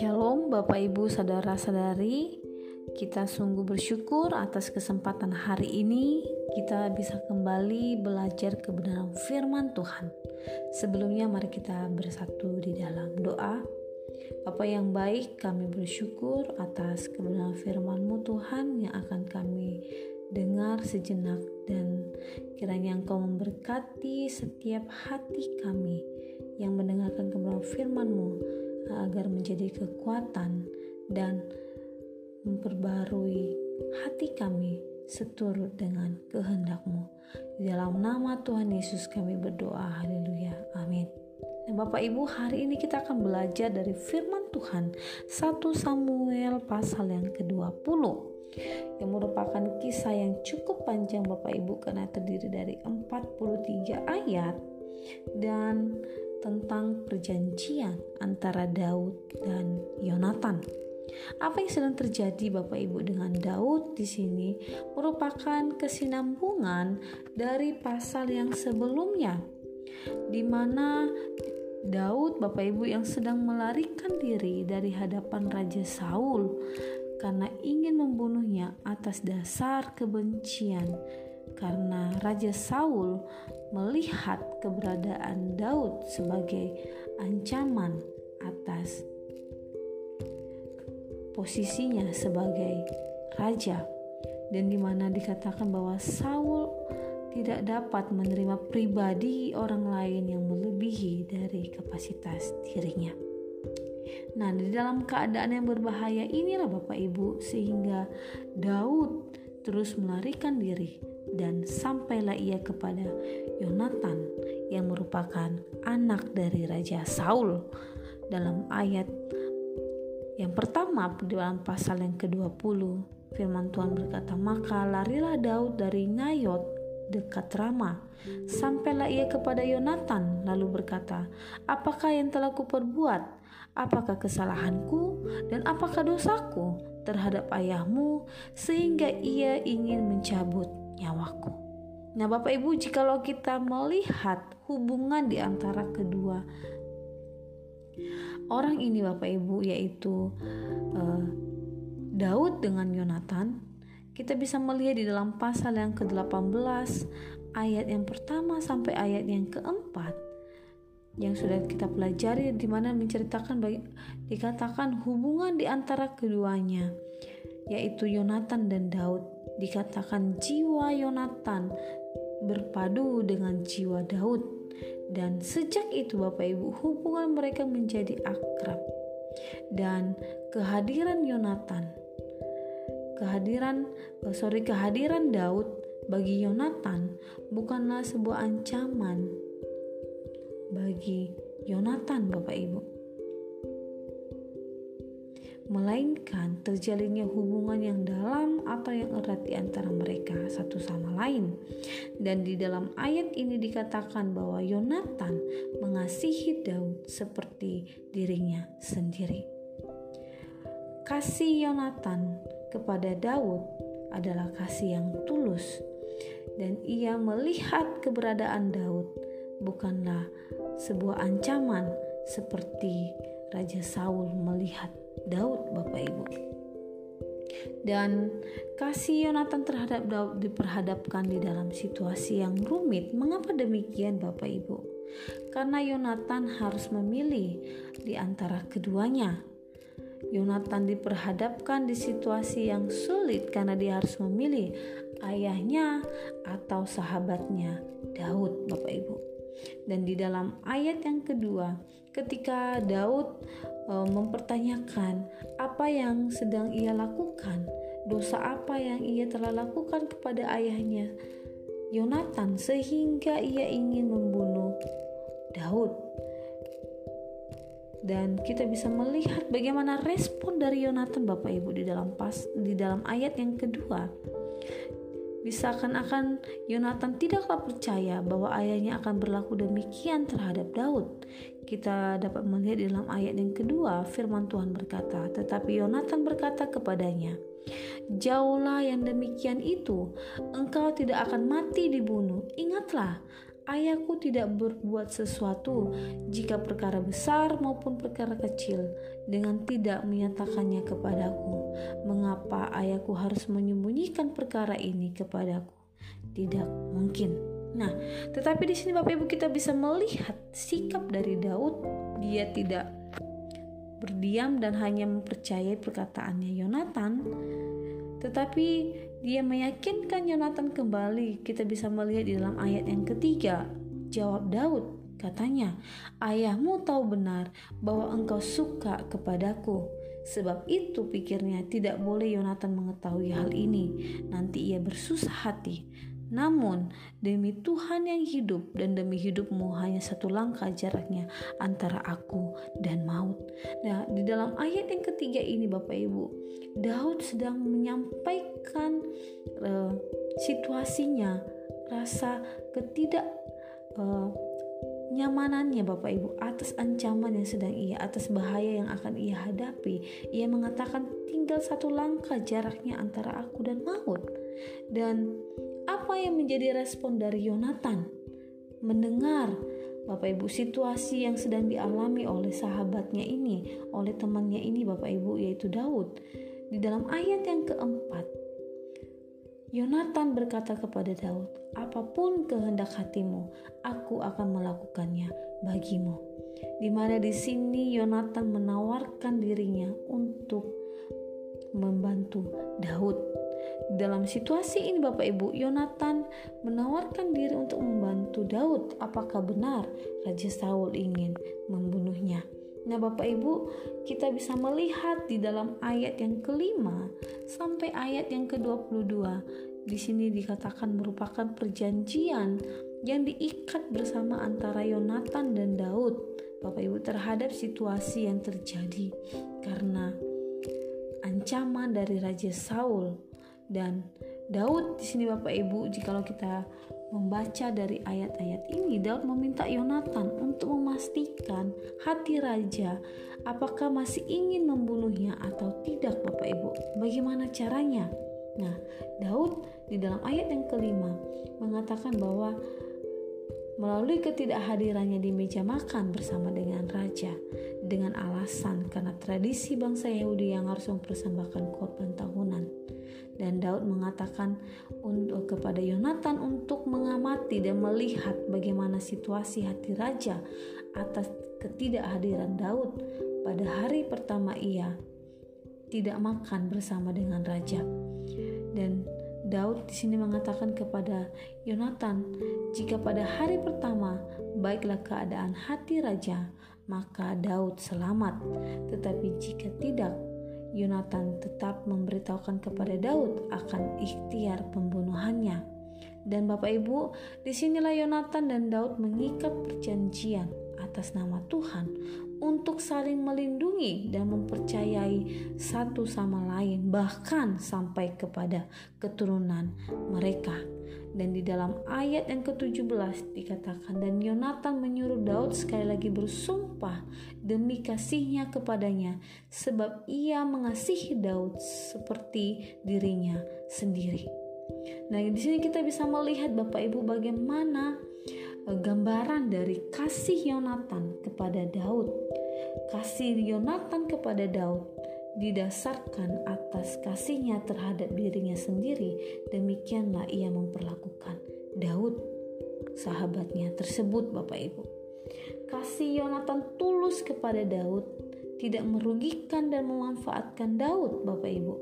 Shalom Bapak Ibu Saudara-saudari. Kita sungguh bersyukur atas kesempatan hari ini Kita bisa kembali belajar kebenaran firman Tuhan. Sebelumnya mari kita bersatu di dalam doa. Bapak yang baik kami bersyukur atas kebenaran firman-Mu Tuhan yang akan kami dengar sejenak dan kiranya Engkau memberkati setiap hati kami yang mendengarkan kebenaran firman-Mu agar menjadi kekuatan dan memperbarui hati kami seturut dengan kehendak-Mu. Di dalam nama Tuhan Yesus kami berdoa. Haleluya. Amin. Nah, Bapak Ibu, hari ini kita akan belajar dari firman Tuhan 1 Samuel pasal yang ke-20 yang merupakan kisah yang cukup panjang Bapak Ibu karena terdiri dari 43 ayat dan tentang perjanjian antara Daud dan Yonatan. Apa yang sedang terjadi Bapak Ibu dengan Daud di sini merupakan kesinambungan dari pasal yang sebelumnya di mana Daud Bapak Ibu yang sedang melarikan diri dari hadapan Raja Saul karena ingin membunuhnya atas dasar kebencian. Karena Raja Saul melihat keberadaan Daud sebagai ancaman atas posisinya sebagai raja. Dan di mana dikatakan bahwa Saul tidak dapat menerima pribadi orang lain yang melebihi dari kapasitas dirinya. Nah, di dalam keadaan yang berbahaya inilah Bapak Ibu sehingga Daud terus melarikan diri dan sampailah ia kepada Yonatan yang merupakan anak dari Raja Saul dalam ayat yang pertama di dalam pasal yang ke-20 firman Tuhan berkata maka larilah Daud dari Nayot dekat Rama. Sampailah ia kepada Yonatan lalu berkata apakah yang telah kuperbuat? Apakah kesalahanku? Dan apakah dosaku terhadap ayahmu sehingga ia ingin mencabut nyawaku. Nah, Bapak Ibu, jikalau kita melihat hubungan di antara kedua orang ini, Bapak Ibu, yaitu uh, Daud dengan Yonatan, kita bisa melihat di dalam pasal yang ke-18 ayat yang pertama sampai ayat yang keempat yang sudah kita pelajari di mana menceritakan bagi, dikatakan hubungan di antara keduanya yaitu Yonatan dan Daud. Dikatakan jiwa Yonatan berpadu dengan jiwa Daud. Dan sejak itu Bapak Ibu hubungan mereka menjadi akrab. Dan kehadiran Yonatan kehadiran oh sorry kehadiran Daud bagi Yonatan bukanlah sebuah ancaman bagi Yonatan Bapak Ibu melainkan terjalinnya hubungan yang dalam atau yang erat di antara mereka satu sama lain. Dan di dalam ayat ini dikatakan bahwa Yonatan mengasihi Daud seperti dirinya sendiri. Kasih Yonatan kepada Daud adalah kasih yang tulus dan ia melihat keberadaan Daud bukanlah sebuah ancaman seperti Raja Saul melihat Daud Bapak Ibu. Dan kasih Yonatan terhadap Daud diperhadapkan di dalam situasi yang rumit. Mengapa demikian Bapak Ibu? Karena Yonatan harus memilih di antara keduanya. Yonatan diperhadapkan di situasi yang sulit karena dia harus memilih ayahnya atau sahabatnya Daud Bapak Ibu. Dan di dalam ayat yang kedua, ketika Daud e, mempertanyakan apa yang sedang ia lakukan, dosa apa yang ia telah lakukan kepada ayahnya Yonatan sehingga ia ingin membunuh Daud. Dan kita bisa melihat bagaimana respon dari Yonatan Bapak Ibu di dalam pas di dalam ayat yang kedua bisa akan Yonatan tidaklah percaya bahwa ayahnya akan berlaku demikian terhadap Daud. Kita dapat melihat di dalam ayat yang kedua, firman Tuhan berkata, "Tetapi Yonatan berkata kepadanya, Jauhlah yang demikian itu, engkau tidak akan mati dibunuh. Ingatlah, ayahku tidak berbuat sesuatu jika perkara besar maupun perkara kecil dengan tidak menyatakannya kepadaku. Mengapa ayahku harus menyembunyikan perkara ini kepadaku? Tidak mungkin. Nah, tetapi di sini Bapak Ibu kita bisa melihat sikap dari Daud. Dia tidak berdiam dan hanya mempercayai perkataannya Yonatan, tetapi dia meyakinkan Yonatan kembali. Kita bisa melihat di dalam ayat yang ketiga. Jawab Daud, katanya, "Ayahmu tahu benar bahwa engkau suka kepadaku." Sebab itu pikirnya tidak boleh Yonatan mengetahui hal ini. Nanti ia bersusah hati namun, demi Tuhan yang hidup dan demi hidupmu hanya satu langkah jaraknya antara aku dan maut. Nah, di dalam ayat yang ketiga ini Bapak Ibu, Daud sedang menyampaikan uh, situasinya, rasa ketidak uh, nyamanannya Bapak Ibu atas ancaman yang sedang ia atas bahaya yang akan ia hadapi ia mengatakan tinggal satu langkah jaraknya antara aku dan maut dan apa yang menjadi respon dari Yonatan? Mendengar Bapak Ibu situasi yang sedang dialami oleh sahabatnya ini, oleh temannya ini Bapak Ibu yaitu Daud. Di dalam ayat yang keempat, Yonatan berkata kepada Daud, "Apa pun kehendak hatimu, aku akan melakukannya bagimu." Di mana di sini Yonatan menawarkan dirinya untuk membantu Daud dalam situasi ini Bapak Ibu, Yonatan menawarkan diri untuk membantu Daud. Apakah benar Raja Saul ingin membunuhnya? Nah Bapak Ibu, kita bisa melihat di dalam ayat yang kelima sampai ayat yang ke-22. Di sini dikatakan merupakan perjanjian yang diikat bersama antara Yonatan dan Daud. Bapak Ibu terhadap situasi yang terjadi karena ancaman dari Raja Saul dan Daud di sini Bapak Ibu jikalau kita membaca dari ayat-ayat ini Daud meminta Yonatan untuk memastikan hati raja apakah masih ingin membunuhnya atau tidak Bapak Ibu. Bagaimana caranya? Nah Daud di dalam ayat yang kelima mengatakan bahwa melalui ketidakhadirannya di meja makan bersama dengan raja dengan alasan karena tradisi bangsa Yahudi yang harus mempersembahkan korban tahunan. Dan Daud mengatakan untuk kepada Yonatan untuk mengamati dan melihat bagaimana situasi hati raja atas ketidakhadiran Daud. Pada hari pertama ia tidak makan bersama dengan raja. Dan Daud di sini mengatakan kepada Yonatan, "Jika pada hari pertama baiklah keadaan hati raja, maka Daud selamat. Tetapi jika tidak, Yonatan tetap memberitahukan kepada Daud akan ikhtiar pembunuhannya. Dan Bapak Ibu, di sinilah Yonatan dan Daud mengikat perjanjian atas nama Tuhan untuk saling melindungi dan mempercayai satu sama lain, bahkan sampai kepada keturunan mereka. Dan di dalam ayat yang ke-17 dikatakan dan Yonatan menyuruh Daud sekali lagi bersumpah demi kasihnya kepadanya sebab ia mengasihi Daud seperti dirinya sendiri. Nah, di sini kita bisa melihat Bapak Ibu bagaimana gambaran dari kasih Yonatan kepada Daud. Kasih Yonatan kepada Daud didasarkan atas kasihnya terhadap dirinya sendiri, demikianlah ia memperlakukan Daud, sahabatnya tersebut, Bapak Ibu. Kasih Yonatan tulus kepada Daud tidak merugikan dan memanfaatkan Daud, Bapak Ibu.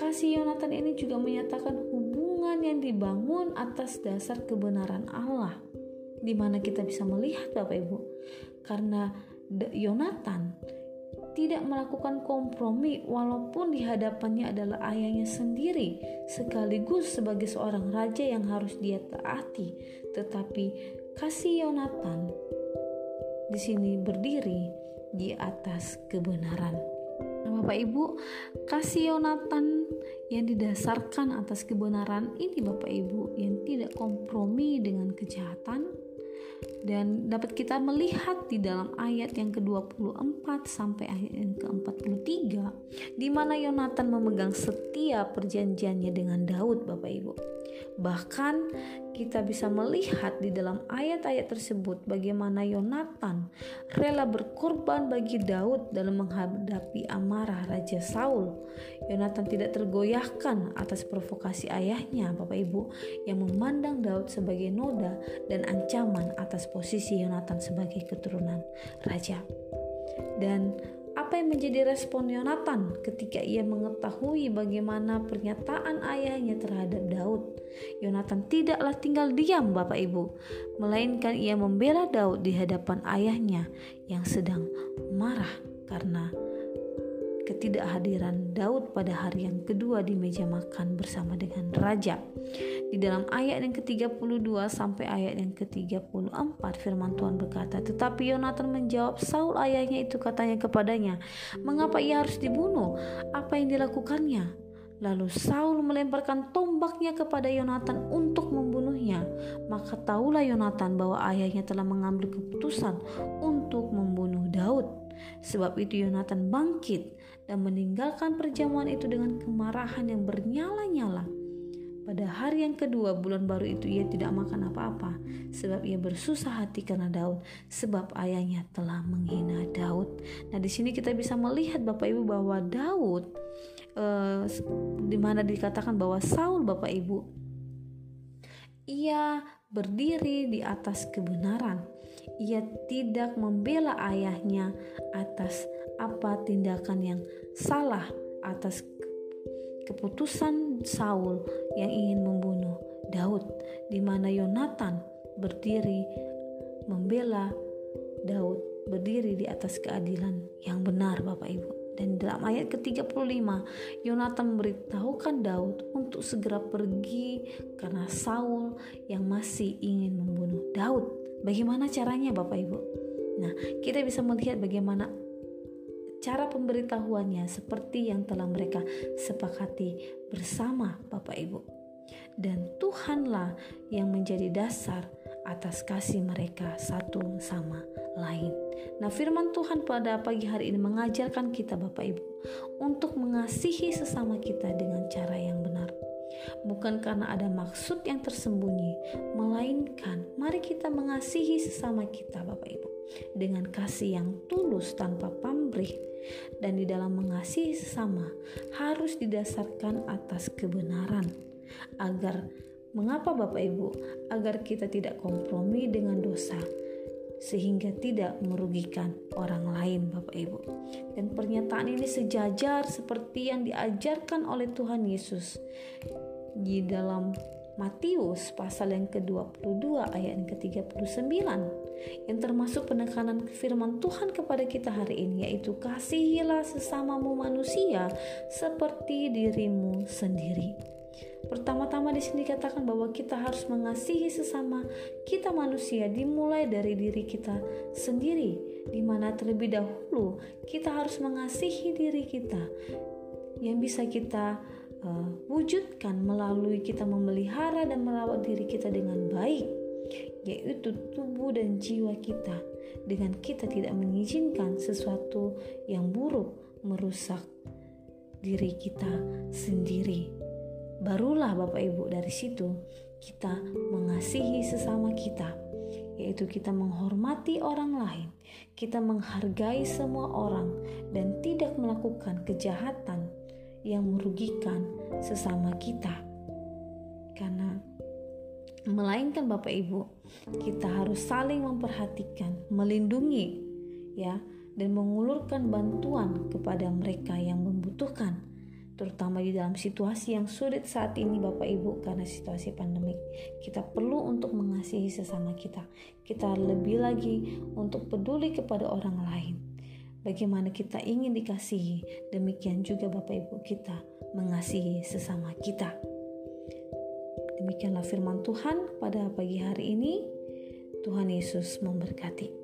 Kasih Yonatan ini juga menyatakan hubungan yang dibangun atas dasar kebenaran Allah, di mana kita bisa melihat, Bapak Ibu, karena Yonatan tidak melakukan kompromi walaupun di hadapannya adalah ayahnya sendiri sekaligus sebagai seorang raja yang harus dia taati. Tetapi kasih Yonatan di sini berdiri di atas kebenaran. Bapak Ibu kasih Yonatan yang didasarkan atas kebenaran ini Bapak Ibu yang tidak kompromi dengan kejahatan dan dapat kita melihat di dalam ayat yang ke-24 sampai ayat yang ke-43 di mana Yonatan memegang setia perjanjiannya dengan Daud Bapak Ibu. Bahkan kita bisa melihat di dalam ayat-ayat tersebut bagaimana Yonatan rela berkorban bagi Daud dalam menghadapi amarah Raja Saul. Yonatan tidak tergoyahkan atas provokasi ayahnya, Bapak Ibu, yang memandang Daud sebagai noda dan ancaman atas posisi Yonatan sebagai keturunan raja. Dan apa yang menjadi respon Yonatan ketika ia mengetahui bagaimana pernyataan ayahnya terhadap Daud? Yonatan tidaklah tinggal diam, Bapak Ibu, melainkan ia membela Daud di hadapan ayahnya yang sedang marah karena ketidakhadiran Daud pada hari yang kedua di meja makan bersama dengan raja. Di dalam ayat yang ke-32 sampai ayat yang ke-34 firman Tuhan berkata, "Tetapi Yonatan menjawab Saul ayahnya itu katanya kepadanya, "Mengapa ia harus dibunuh? Apa yang dilakukannya?" Lalu Saul melemparkan tombaknya kepada Yonatan untuk membunuhnya. Maka tahulah Yonatan bahwa ayahnya telah mengambil keputusan untuk membunuh Daud. Sebab itu Yonatan bangkit dan meninggalkan perjamuan itu dengan kemarahan yang bernyala-nyala. Pada hari yang kedua bulan baru itu ia tidak makan apa-apa sebab ia bersusah hati karena Daud sebab ayahnya telah menghina Daud. Nah, di sini kita bisa melihat Bapak Ibu bahwa Daud eh, di mana dikatakan bahwa Saul Bapak Ibu ia berdiri di atas kebenaran. Ia tidak membela ayahnya atas apa tindakan yang salah atas keputusan Saul yang ingin membunuh Daud, di mana Yonatan berdiri membela Daud, berdiri di atas keadilan yang benar, Bapak Ibu. Dan dalam ayat ke-35, Yonatan memberitahukan Daud untuk segera pergi karena Saul yang masih ingin membunuh Daud. Bagaimana caranya Bapak Ibu? Nah, kita bisa melihat bagaimana cara pemberitahuannya seperti yang telah mereka sepakati bersama Bapak Ibu. Dan Tuhanlah yang menjadi dasar atas kasih mereka satu sama lain. Nah, firman Tuhan pada pagi hari ini mengajarkan kita Bapak Ibu untuk mengasihi sesama kita dengan cara yang benar. Bukan karena ada maksud yang tersembunyi, melainkan mari kita mengasihi sesama kita Bapak Ibu dengan kasih yang tulus tanpa pamrih dan di dalam mengasihi sesama harus didasarkan atas kebenaran agar mengapa Bapak Ibu agar kita tidak kompromi dengan dosa sehingga tidak merugikan orang lain Bapak Ibu. Dan pernyataan ini sejajar seperti yang diajarkan oleh Tuhan Yesus di dalam Matius pasal yang ke-22 ayat yang ke-39 yang termasuk penekanan firman Tuhan kepada kita hari ini yaitu kasihilah sesamamu manusia seperti dirimu sendiri. Pertama-tama di sini dikatakan bahwa kita harus mengasihi sesama kita manusia dimulai dari diri kita sendiri di mana terlebih dahulu kita harus mengasihi diri kita yang bisa kita uh, wujudkan melalui kita memelihara dan merawat diri kita dengan baik, yaitu tubuh dan jiwa kita, dengan kita tidak mengizinkan sesuatu yang buruk merusak diri kita sendiri. Barulah Bapak Ibu dari situ kita mengasihi sesama kita, yaitu kita menghormati orang lain, kita menghargai semua orang, dan tidak melakukan kejahatan yang merugikan sesama kita. Karena melainkan Bapak Ibu, kita harus saling memperhatikan, melindungi ya dan mengulurkan bantuan kepada mereka yang membutuhkan terutama di dalam situasi yang sulit saat ini Bapak Ibu karena situasi pandemik. Kita perlu untuk mengasihi sesama kita. Kita lebih lagi untuk peduli kepada orang lain Bagaimana kita ingin dikasihi, demikian juga Bapak Ibu kita mengasihi sesama kita. Demikianlah firman Tuhan pada pagi hari ini. Tuhan Yesus memberkati.